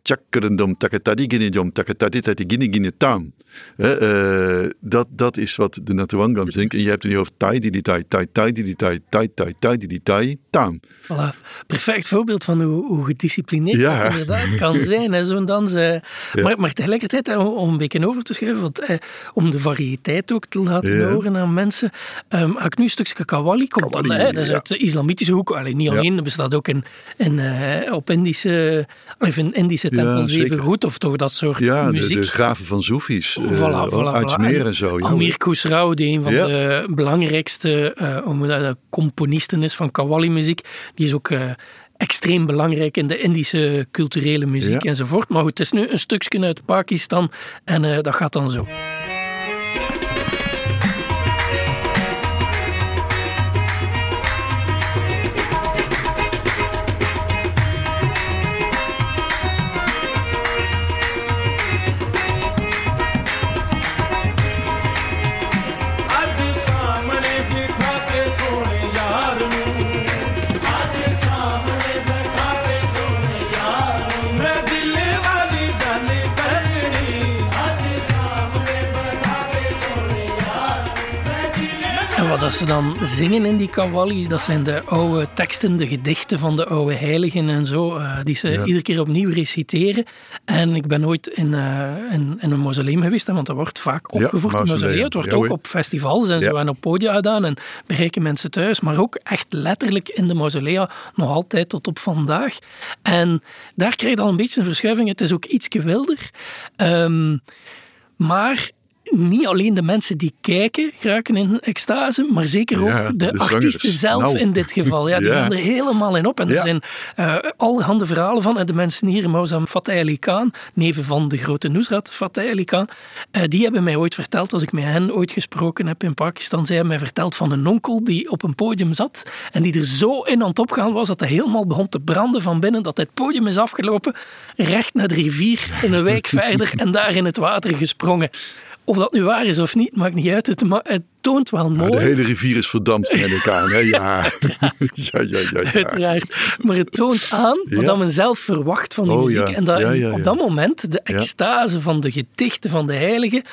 Chakrandom takatadiginajam takataditatiginiginitam. Uh, dat, dat is wat de Natawangam zingt. En je hebt in je hoofd tai di tai tai tai di tai tai tai tai di tai tam. Voilà. Perfect voorbeeld van hoe, hoe gedisciplineerd Ja. dat inderdaad kan [laughs] zijn, zo'n dans. eh. Maar, maar tegelijkertijd, om, een beetje over te schuiven, want, eh, om de variëteit ook te laten Ja. horen aan mensen, ga ik nu een stukje Kawali komt dan, hè, dat is uit de islamitische hoek. Alleen niet alleen, dat bestaat ook in, in, eh, op Indische, of in Indische Ja, tempels even zeker. goed, of toch dat soort Ja, de, muziek. de graven van Soefies. Voilà, voilà, uit voilà. Smeer en zo. ja. Amir Khusrau, die een van Ja. de belangrijkste uh, componisten is van Qawwali-muziek, die is ook uh, extreem belangrijk in de Indische culturele muziek enzovoort. Maar goed, het is nu een stukje uit Pakistan en uh, dat gaat dan zo. Wat ze dan zingen in die kawali, dat zijn de oude teksten, de gedichten van de oude heiligen en zo, uh, die ze iedere keer opnieuw reciteren. En ik ben ooit in, uh, in, in, een mausoleum geweest, want dat wordt vaak opgevoerd ja, in mausoleum. Het wordt ook op festivals en zo en op podia gedaan en bereiken mensen thuis, maar ook echt letterlijk in de mausolea, nog altijd tot op vandaag. En daar krijg je al een beetje een verschuiving. Het is ook iets wilder. Um, maar niet alleen de mensen die kijken raken in extase, maar zeker ook de, artiesten zelf nou. in dit geval. Ja, [laughs] die gaan er helemaal in op. En er zijn uh, allerhande verhalen van. En de mensen hier, Mausam Fateh Ali Khan, neven van de grote Nusrat Fateh Ali Khan, uh, die hebben mij ooit verteld, als ik met hen ooit gesproken heb in Pakistan, zij hebben mij verteld van een onkel die op een podium zat en die er zo in aan het opgaan was dat hij helemaal begon te branden van binnen, dat het podium is afgelopen, recht naar de rivier, in een wijk [laughs] verder en daar in het water gesprongen. Of dat nu waar is of niet, maakt niet uit. Het, het toont wel mooi. de hele rivier is verdampt in elkaar. Hè? Ja. [laughs] ja, ja, ja, ja, Uiteraard. Maar het toont aan wat men zelf verwacht van de oh, muziek. En dat op dat moment de extase van de gedichten van de heiligen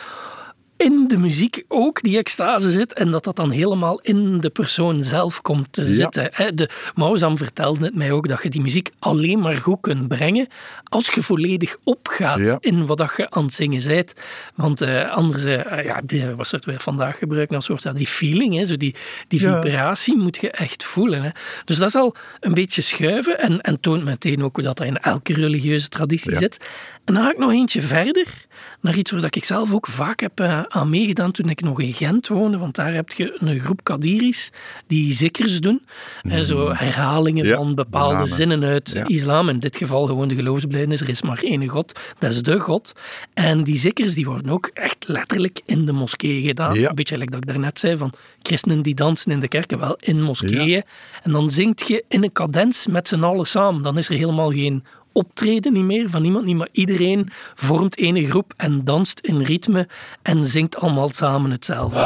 in de muziek ook die extase zit en dat dat dan helemaal in de persoon zelf komt te zitten. De Mauzam vertelde het mij ook dat je die muziek alleen maar goed kunt brengen als je volledig opgaat in wat dat je aan het zingen bent. Want uh, anders, uh, ja, die, was het weer vandaag gebruiken als soort, ja, die feeling, hè, zo die, die vibratie moet je echt voelen. Hè. Dus dat is al een beetje schuiven en, en toont meteen ook hoe dat, dat in elke religieuze traditie zit. En dan ga ik nog eentje verder naar iets waar ik zelf ook vaak heb uh, aan meegedaan toen ik nog in Gent woonde. Want daar heb je een groep Kadiris die zikkers doen. Mm. zo herhalingen van bepaalde zinnen uit islam. In dit geval gewoon de geloofsbelijdenis. Er is maar één God. Dat is de God. En die zikkers die worden ook echt letterlijk in de moskee gedaan. Een beetje gelijk dat ik daarnet zei van christenen die dansen in de kerken. Wel in moskeeën. En dan zingt je in een cadens met z'n allen samen. Dan is er helemaal geen optreden niet meer van niemand niet, maar iedereen vormt ene groep en danst in ritme en zingt allemaal samen hetzelfde.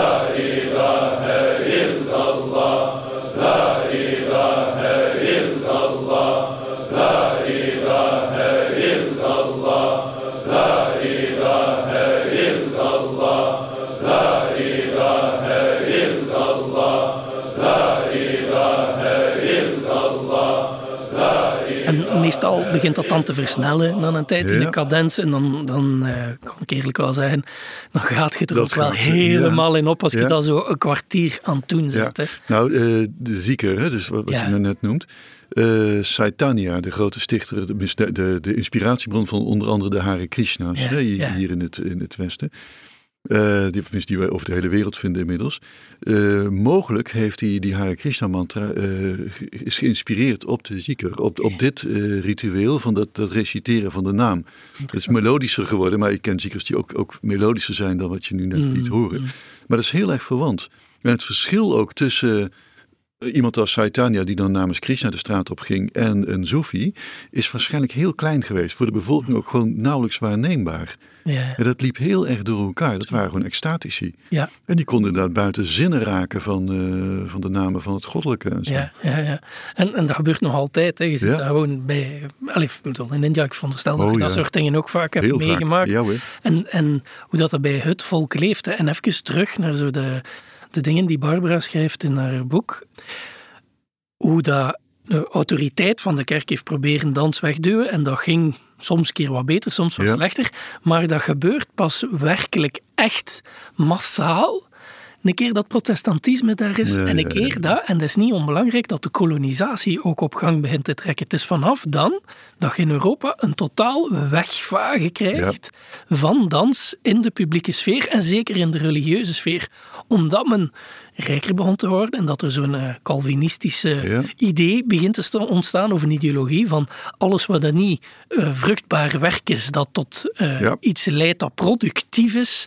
Meestal begint dat dan te versnellen na een tijd in de cadens. En dan, dan uh, kan ik eerlijk wel zeggen, dan gaat je er ook wel helemaal in op als je dat zo een kwartier aan doen zet. Hè. Nou, uh, de zieker, hè, dus wat, je net noemt. Uh, Saitanya, de grote stichter, de, de, de, inspiratiebron van onder andere de Hare Krishna's hè, hier in het, in het Westen. Uh, die, die we over de hele wereld vinden inmiddels. Uh, mogelijk heeft hij die Hare Krishna mantra uh, is geïnspireerd op de zieker, op, op dit ritueel van dat, dat reciteren van de naam. Het is melodischer geworden, maar ik ken ziekers die ook, ook melodischer zijn dan wat je nu net mm, liet horen. Mm. Maar dat is heel erg verwant. En het verschil ook tussen iemand als Saitanya, die dan namens Krishna de straat op ging, en een Soefi, is waarschijnlijk heel klein geweest. Voor de bevolking ook gewoon nauwelijks waarneembaar. Ja. En dat liep heel erg door elkaar. Dat waren gewoon extatici. Ja. En die konden inderdaad buiten zinnen raken van, uh, van de namen van het goddelijke. En zo. Ja, ja, ja. En, en dat gebeurt nog altijd. Hè. Je zit daar gewoon bij. Allee, in India, ik veronderstel dat oh, ik dat soort dingen ook vaak heb meegemaakt. Ja, en, en hoe dat er bij het volk leeft. En even terug naar zo de, de dingen die Barbara schrijft in haar boek. Hoe dat de autoriteit van de kerk heeft proberen dans wegduwen. En dat ging soms keer wat beter, soms wat slechter. Maar dat gebeurt pas werkelijk echt massaal. Een keer dat protestantisme daar is en een keer dat, en dat is niet onbelangrijk, dat de kolonisatie ook op gang begint te trekken. Het is vanaf dan dat je in Europa een totaal wegvagen krijgt van dans in de publieke sfeer en zeker in de religieuze sfeer. Omdat men rijker begon te worden en dat er zo'n uh, Calvinistische idee begint te ontstaan of een ideologie van alles wat er niet uh, vruchtbaar werk is, dat tot uh, iets leidt dat productief is,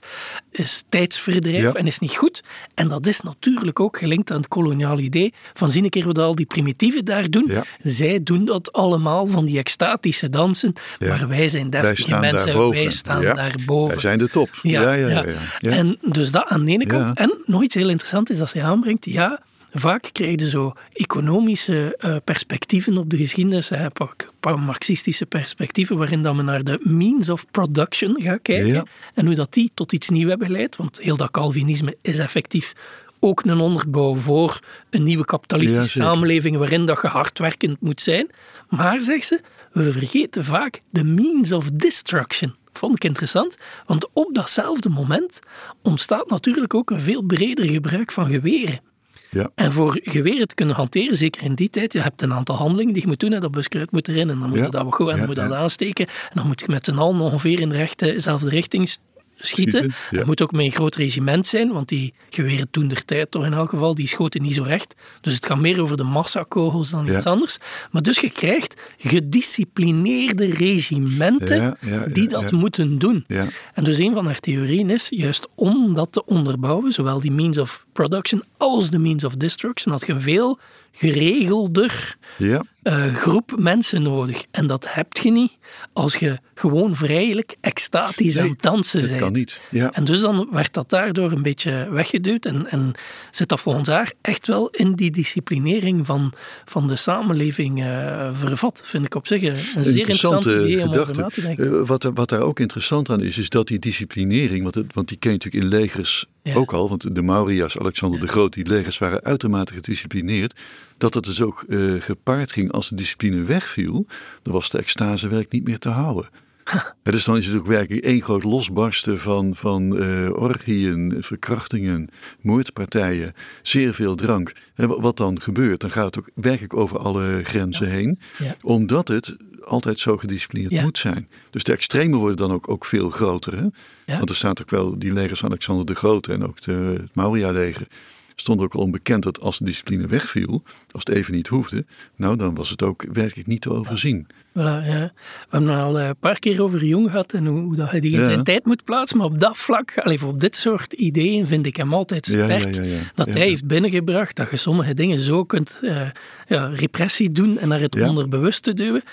is tijdsverdrijf en is niet goed. En dat is natuurlijk ook gelinkt aan het koloniale idee van zien een keer wat al die primitieven daar doen. Zij doen dat allemaal van die extatische dansen, maar wij zijn deftige mensen, daarboven. wij staan daarboven. Wij zijn de top. Ja, ja, ja. En dus dat aan de ene kant. En nog iets heel interessants is dat zij aanbrengt, ja, vaak krijg je zo economische uh, perspectieven op de geschiedenis, hè, marxistische perspectieven, waarin dat men naar de means of production gaat kijken en hoe dat die tot iets nieuws hebben geleid, want heel dat Calvinisme is effectief ook een onderbouw voor een nieuwe kapitalistische samenleving waarin dat je hardwerkend moet zijn. Maar, zegt ze, we vergeten vaak de means of destruction. Vond ik interessant, want op datzelfde moment ontstaat natuurlijk ook een veel breder gebruik van geweren. Ja. En voor geweren te kunnen hanteren, zeker in die tijd, je hebt een aantal handelingen die je moet doen. En dat buskruid moet erin en dan moet je dat goed en dan moet je dat aansteken. En dan moet je met z'n allen ongeveer in de rechte, dezelfde richting schieten. Het moet ook met een groot regiment zijn, want die geweren toen der tijd toch in elk geval, die schoten niet zo recht. Dus het gaat meer over de massakogels dan iets anders. Maar dus je krijgt gedisciplineerde regimenten die dat moeten doen. En dus een van haar theorieën is, juist om dat te onderbouwen, zowel die means of production als de means of destruction, dat je veel geregelder ja. Uh, groep mensen nodig. En dat heb je niet als je gewoon vrijelijk extatisch aan het dansen bent. dat kan niet. Ja. En dus dan werd dat daardoor een beetje weggeduwd en, en zit dat volgens haar echt wel in die disciplinering van, van de samenleving uh, vervat. Vind ik op zich een zeer interessante, idee gedachte. Uh, wat, wat daar ook interessant aan is, is dat die disciplinering, want, het, want die ken je natuurlijk in legers ook al, want de Maurya's, Alexander de Groot, die legers waren uitermate gedisciplineerd dat het dus ook uh, gepaard ging als de discipline wegviel, dan was de extasewerk niet meer te houden. [laughs] Ja, dus dan is het ook werkelijk één groot losbarsten van, van uh, orgieën, verkrachtingen, moordpartijen, zeer veel drank. En wat dan gebeurt, dan gaat het ook werkelijk over alle grenzen heen, ja. omdat het altijd zo gedisciplineerd moet zijn. Dus de extremen worden dan ook, ook veel groter. Hè? Want er staat ook wel die legers van Alexander de Grote en ook de, het Maurya-leger stond ook al onbekend dat als de discipline wegviel, als het even niet hoefde, nou dan was het ook werkelijk niet te overzien. Voilà, ja. We hebben het al een paar keer over Jong gehad en hoe, hoe dat hij die in Ja. zijn tijd moet plaatsen. Maar op dat vlak, allee, op dit soort ideeën, vind ik hem altijd sterk. ja. Dat hij heeft binnengebracht dat je sommige dingen zo kunt eh, ja, repressie doen en naar het onderbewuste duwen.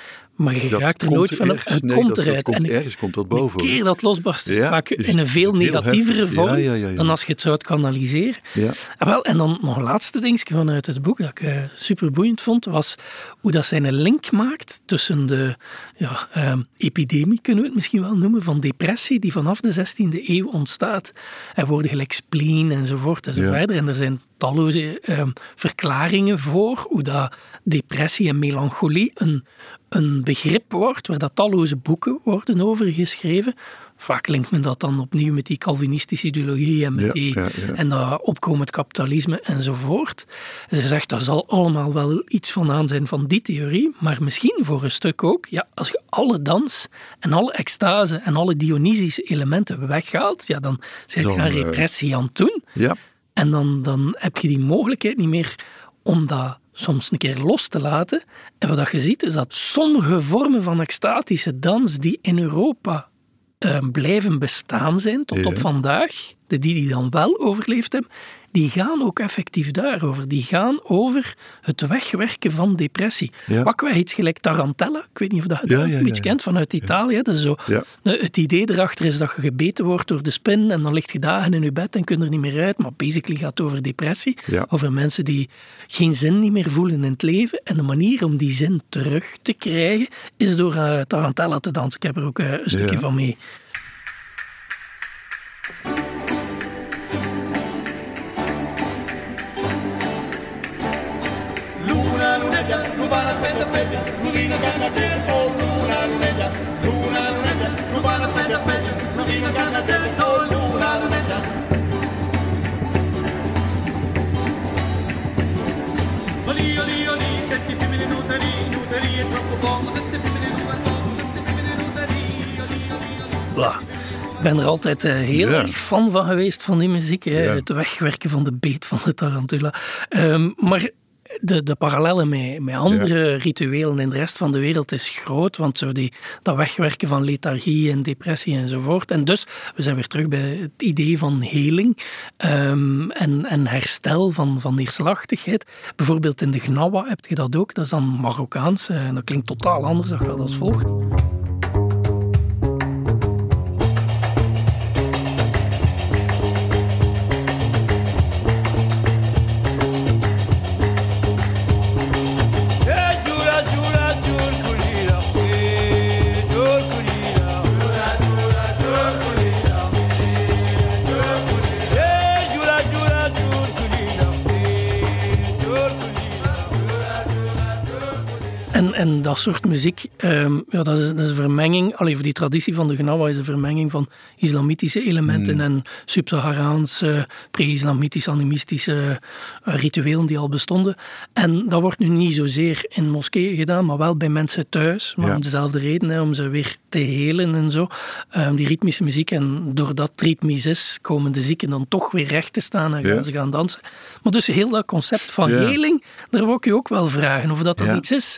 Maar je Dat raakt er nooit van op. Het nee, komt eruit. komt en ergens komt dat een boven. hoor. keer dat losbarst is Ja, vaak is- in een veel negatievere vorm Ja, dan als je het zou kanaliseren. Ja. Ah, wel, en dan nog een laatste dingetje vanuit het boek dat ik eh, super boeiend vond, was hoe dat zij een link maakt tussen de ja, ehm, epidemie, kunnen we het misschien wel noemen, van depressie die vanaf de 16e eeuw ontstaat. Er worden gelijk spleen enzovoort en verder. En er zijn talloze ehm, verklaringen voor hoe dat depressie en melancholie een, een begrip wordt, waar dat talloze boeken worden over geschreven. Vaak linkt men dat dan opnieuw met die Calvinistische ideologie en met Ja, die ja, ja. en dat opkomend kapitalisme enzovoort. En ze zegt, daar zal allemaal wel iets van aan zijn van die theorie, maar misschien voor een stuk ook, ja, als je alle dans en alle extase en alle Dionysische elementen weghaalt, ja, dan zit je aan eh, repressie aan het doen. Ja. En dan, dan heb je die mogelijkheid niet meer om dat soms een keer los te laten. En wat je ziet is dat sommige vormen van extatische dans die in Europa eh, blijven bestaan zijn tot Ja. op vandaag, de die die dan wel overleefd hebben, die gaan ook effectief daarover. Die gaan over het wegwerken van depressie. Ja. Pakken wij iets gelijk Tarantella, ik weet niet of dat je Ja, dat ja, een beetje ja. kent, vanuit Italië. Dat is zo, Het idee erachter is dat je gebeten wordt door de spin en dan ligt je dagen in je bed en kun er niet meer uit. Maar basically gaat het over depressie. Over mensen die geen zin niet meer voelen in het leven. En de manier om die zin terug te krijgen is door eh, Tarantella te dansen. Ik heb er ook eh, een stukje Ja. van mee. Luna lunetta, Luna lunetta, Luna lunetta. Sette femmine è troppo poco, sette femmine sette femmine. Bla. Ik ben er altijd eh, heel Ja. erg fan van geweest, van die muziek. hè. Ja. Het wegwerken van de beet van de tarantula. Ehm, maar de, de parallellen met, met andere rituelen in de rest van de wereld is groot. Want zo die, dat wegwerken van lethargie en depressie enzovoort. En dus, we zijn weer terug bij het idee van heling ehm, en, en herstel van, van neerslachtigheid. Bijvoorbeeld in de Gnawa heb je dat ook. Dat is dan Marokkaans. eh, En dat klinkt totaal anders. Dat gaat als volgt. En dat soort muziek, ehm, ja, dat, is, dat is een vermenging. Alleen voor die traditie van de Gnawa is een vermenging van islamitische elementen Hmm. en sub-Saharaanse, pre-islamitische, animistische eh, rituelen die al bestonden. En dat wordt nu niet zozeer in moskeeën gedaan, maar wel bij mensen thuis. Maar Ja. om dezelfde reden, hè, om ze weer te helen en zo. Ehm, die ritmische muziek. En doordat het ritmisch is, komen de zieken dan toch weer recht te staan en gaan Ja. ze gaan dansen. Maar dus heel dat concept van Ja. heling, daar wil ik je ook wel vragen of dat dan iets is.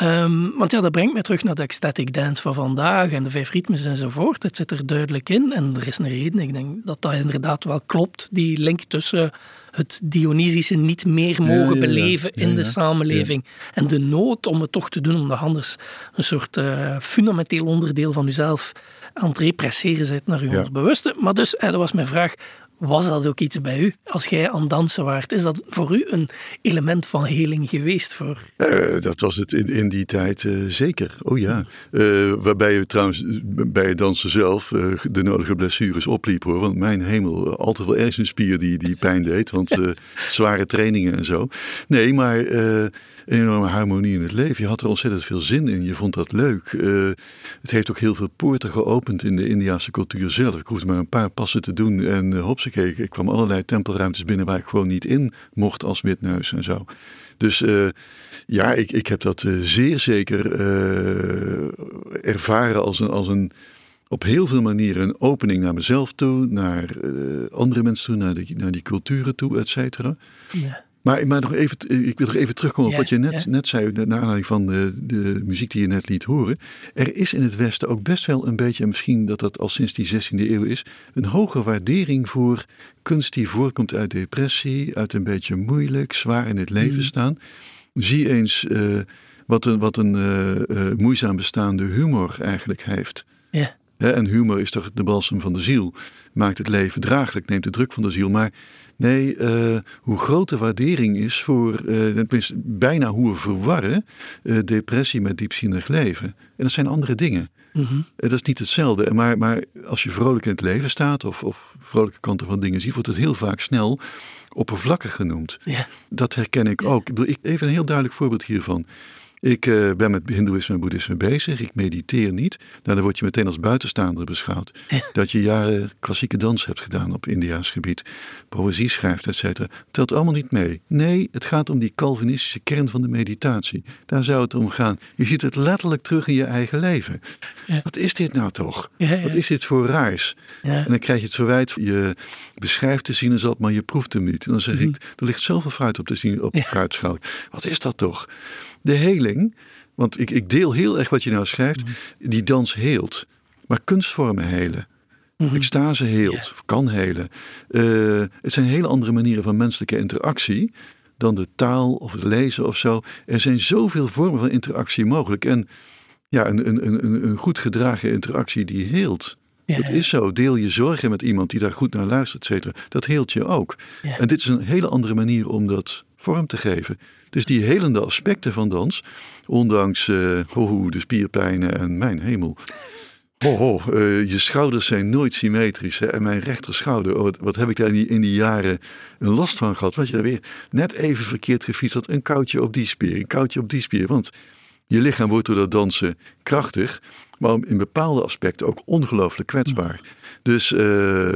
Ehm, want ja, dat brengt me terug naar de ecstatic dance van vandaag en de vijf ritmes enzovoort. Het zit er duidelijk in en er is een reden. Ik denk dat dat inderdaad wel klopt, die link tussen het Dionysische niet meer mogen ja, ja. beleven in de samenleving en de nood om het toch te doen, omdat anders een soort eh, fundamenteel onderdeel van uzelf aan het represseren bent naar uw Ja. onderbewuste. Maar dus, eh, dat was mijn vraag, was dat ook iets bij u? Als jij aan dansen waart, is dat voor u een element van heling geweest? Voor... Eh, dat was het in, in die tijd eh, zeker. Oh ja. Eh, waarbij je trouwens bij het dansen zelf de nodige blessures opliep hoor. Want mijn hemel, altijd wel ergens een spier die, die pijn deed. Want [laughs] zware trainingen en zo. Nee, maar een enorme harmonie in het leven. Je had er ontzettend veel zin in. Je vond dat leuk. Eh, het heeft ook heel veel poorten geopend in de Indiase cultuur zelf. Ik hoefde maar een paar passen te doen en uh, hopsakee. Ik kwam allerlei tempelruimtes binnen waar ik gewoon niet in mocht als witneus en zo. Dus uh, ja, ik, ik heb dat zeer zeker ervaren als een, als een op heel veel manieren een opening naar mezelf toe, naar andere mensen toe, naar, naar die culturen toe, et cetera. Ja. Maar, maar nog even, ik wil nog even terugkomen op ja, wat je net, ja. net zei, naar aanleiding van de, de, muziek die je net liet horen. Er is in het Westen ook best wel een beetje, en misschien dat dat al sinds die 16e eeuw is, een hoge waardering voor kunst die voorkomt uit depressie, uit een beetje moeilijk, zwaar in het leven mm. staan. Zie eens uh, wat een, wat een uh, uh, moeizaam bestaande humor eigenlijk heeft. Ja. En humor is toch de balsem van de ziel. Maakt het leven draaglijk, neemt de druk van de ziel. Maar nee, uh, hoe groot de waardering is voor, uh, bijna hoe we verwarren uh, depressie met diepzinnig leven. En dat zijn andere dingen. Mm-hmm. Dat is niet hetzelfde. Maar, maar als je vrolijk in het leven staat of, of vrolijke kanten van dingen ziet, wordt het heel vaak snel oppervlakkig genoemd. Dat herken ik ook. Ik bedoel, ik, even een heel duidelijk voorbeeld hiervan. Ik uh, ben met hindoeïsme en boeddhisme bezig. Ik mediteer niet. Nou, dan word je meteen als buitenstaander beschouwd. [laughs] Dat je jaren klassieke dans hebt gedaan op Indiaas gebied. Poëzie schrijft, et cetera. Telt allemaal niet mee. Nee, het gaat om die Calvinistische kern van de meditatie. Daar zou het om gaan. Je ziet het letterlijk terug in je eigen leven. Ja. Wat is dit nou toch? Ja, Wat is dit voor raars? En dan krijg je het verwijt. Je beschrijft de sinaasappel, maar je proeft hem niet. En dan zeg Mhm. ik, er ligt zoveel fruit op de, zin, op de fruitschaal. Wat is dat toch? De heling, want ik, ik deel heel erg wat je nou schrijft, Mhm. die dans heelt. Maar kunstvormen helen. Mhm. Extase heelt, of kan helen. Uh, het zijn hele andere manieren van menselijke interactie dan de taal of het lezen of zo. Er zijn zoveel vormen van interactie mogelijk. En ja, een, een, een, een goed gedragen interactie die heelt. Ja, dat ja. is zo. Deel je zorgen met iemand die daar goed naar luistert, et cetera. Dat heelt je ook. Ja. En dit is een hele andere manier om dat vorm te geven. Dus die helende aspecten van dans, ondanks uh, de spierpijnen en mijn hemel. Ho, uh, je schouders zijn nooit symmetrisch. Hè? En mijn rechterschouder, oh, wat, heb ik daar in die, jaren een last van gehad? Wat je daar weer net even verkeerd gefietst had. Een koutje op die spier, een koutje op die spier. Want je lichaam wordt door dat dansen krachtig, maar in bepaalde aspecten ook ongelooflijk kwetsbaar. Dus uh,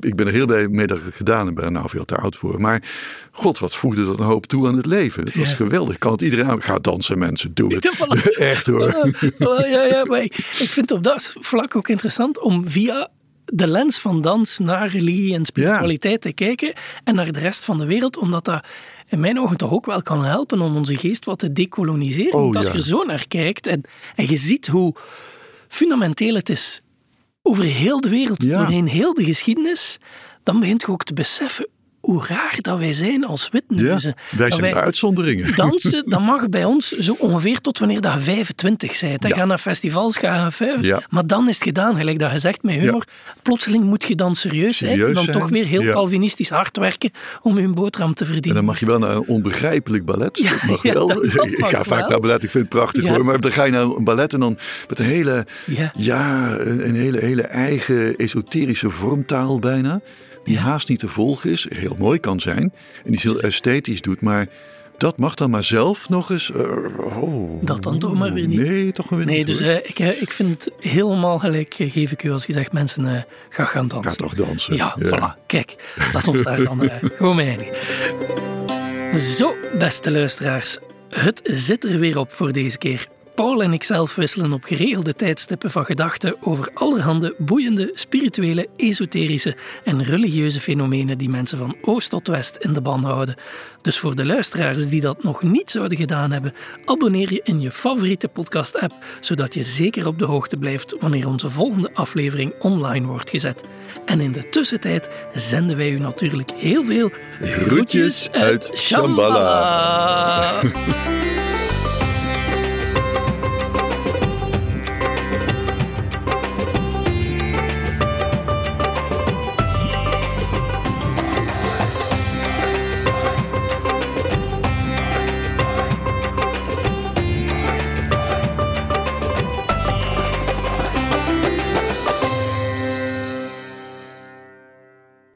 ik ben er heel blij mee dat ik het gedaan heb. Ik ben er nou veel te oud voor. Maar god, wat voegde dat een hoop toe aan het leven. Het was Ja. geweldig. Ik kan het iedereen aan. Ga dansen mensen, doe het. [laughs] Voilà. [laughs] Echt hoor. Voilà, voilà, ja, ja, maar ik ik vind op dat vlak ook interessant om via de lens van dans naar religie en spiritualiteit te kijken en naar de rest van de wereld, omdat dat in mijn ogen toch ook wel kan helpen om onze geest wat te decoloniseren. Oh, Want als ja. je er zo naar kijkt en, en je ziet hoe fundamenteel het is over heel de wereld, Ja. doorheen heel de geschiedenis, dan begint je ook te beseffen hoe raar dat wij zijn als Ja, witneuzen. wij Dat zijn de uitzonderingen. [laughs] Dansen, dat mag bij ons zo ongeveer tot wanneer dat je 25 bent. hè. Ja. Ga naar festivals, ga naar vijf. Ja. Maar dan is het gedaan, gelijk dat je zegt met humor. Plotseling moet je dan serieus, zijn en dan zijn, toch weer heel calvinistisch hard werken om je boterham te En verdienen. dan mag je wel naar een onbegrijpelijk ballet. Dat mag wel. dat- dat ik ga vaak wel. naar ballet, ik vind het prachtig hoor. Maar dan ga je naar een ballet en dan met een hele, Ja. een hele, hele eigen esoterische vormtaal bijna. Die haast niet te volgen is. Heel mooi kan zijn. En die heel esthetisch doet. Maar dat mag dan maar zelf nog eens. Uh, oh, dat dan toch maar weer niet. Nee, toch weer nee, niet. Dus uh, ik, ik vind het helemaal gelijk, geef ik u als je zegt, mensen, ga gaan dansen. Ga toch dansen. Ja, ja. voilà. Kijk, laat ons daar dan [laughs] gewoon mee eindigen. Zo, beste luisteraars, het zit er weer op voor deze keer. Paul en ik zelf wisselen op geregelde tijdstippen van gedachten over allerhande boeiende, spirituele, esoterische en religieuze fenomenen die mensen van oost tot west in de ban houden. Dus voor de luisteraars die dat nog niet zouden gedaan hebben, abonneer je in je favoriete podcast-app, zodat je zeker op de hoogte blijft wanneer onze volgende aflevering online wordt gezet. En in de tussentijd zenden wij u natuurlijk heel veel groetjes uit Shambhala. [laughs]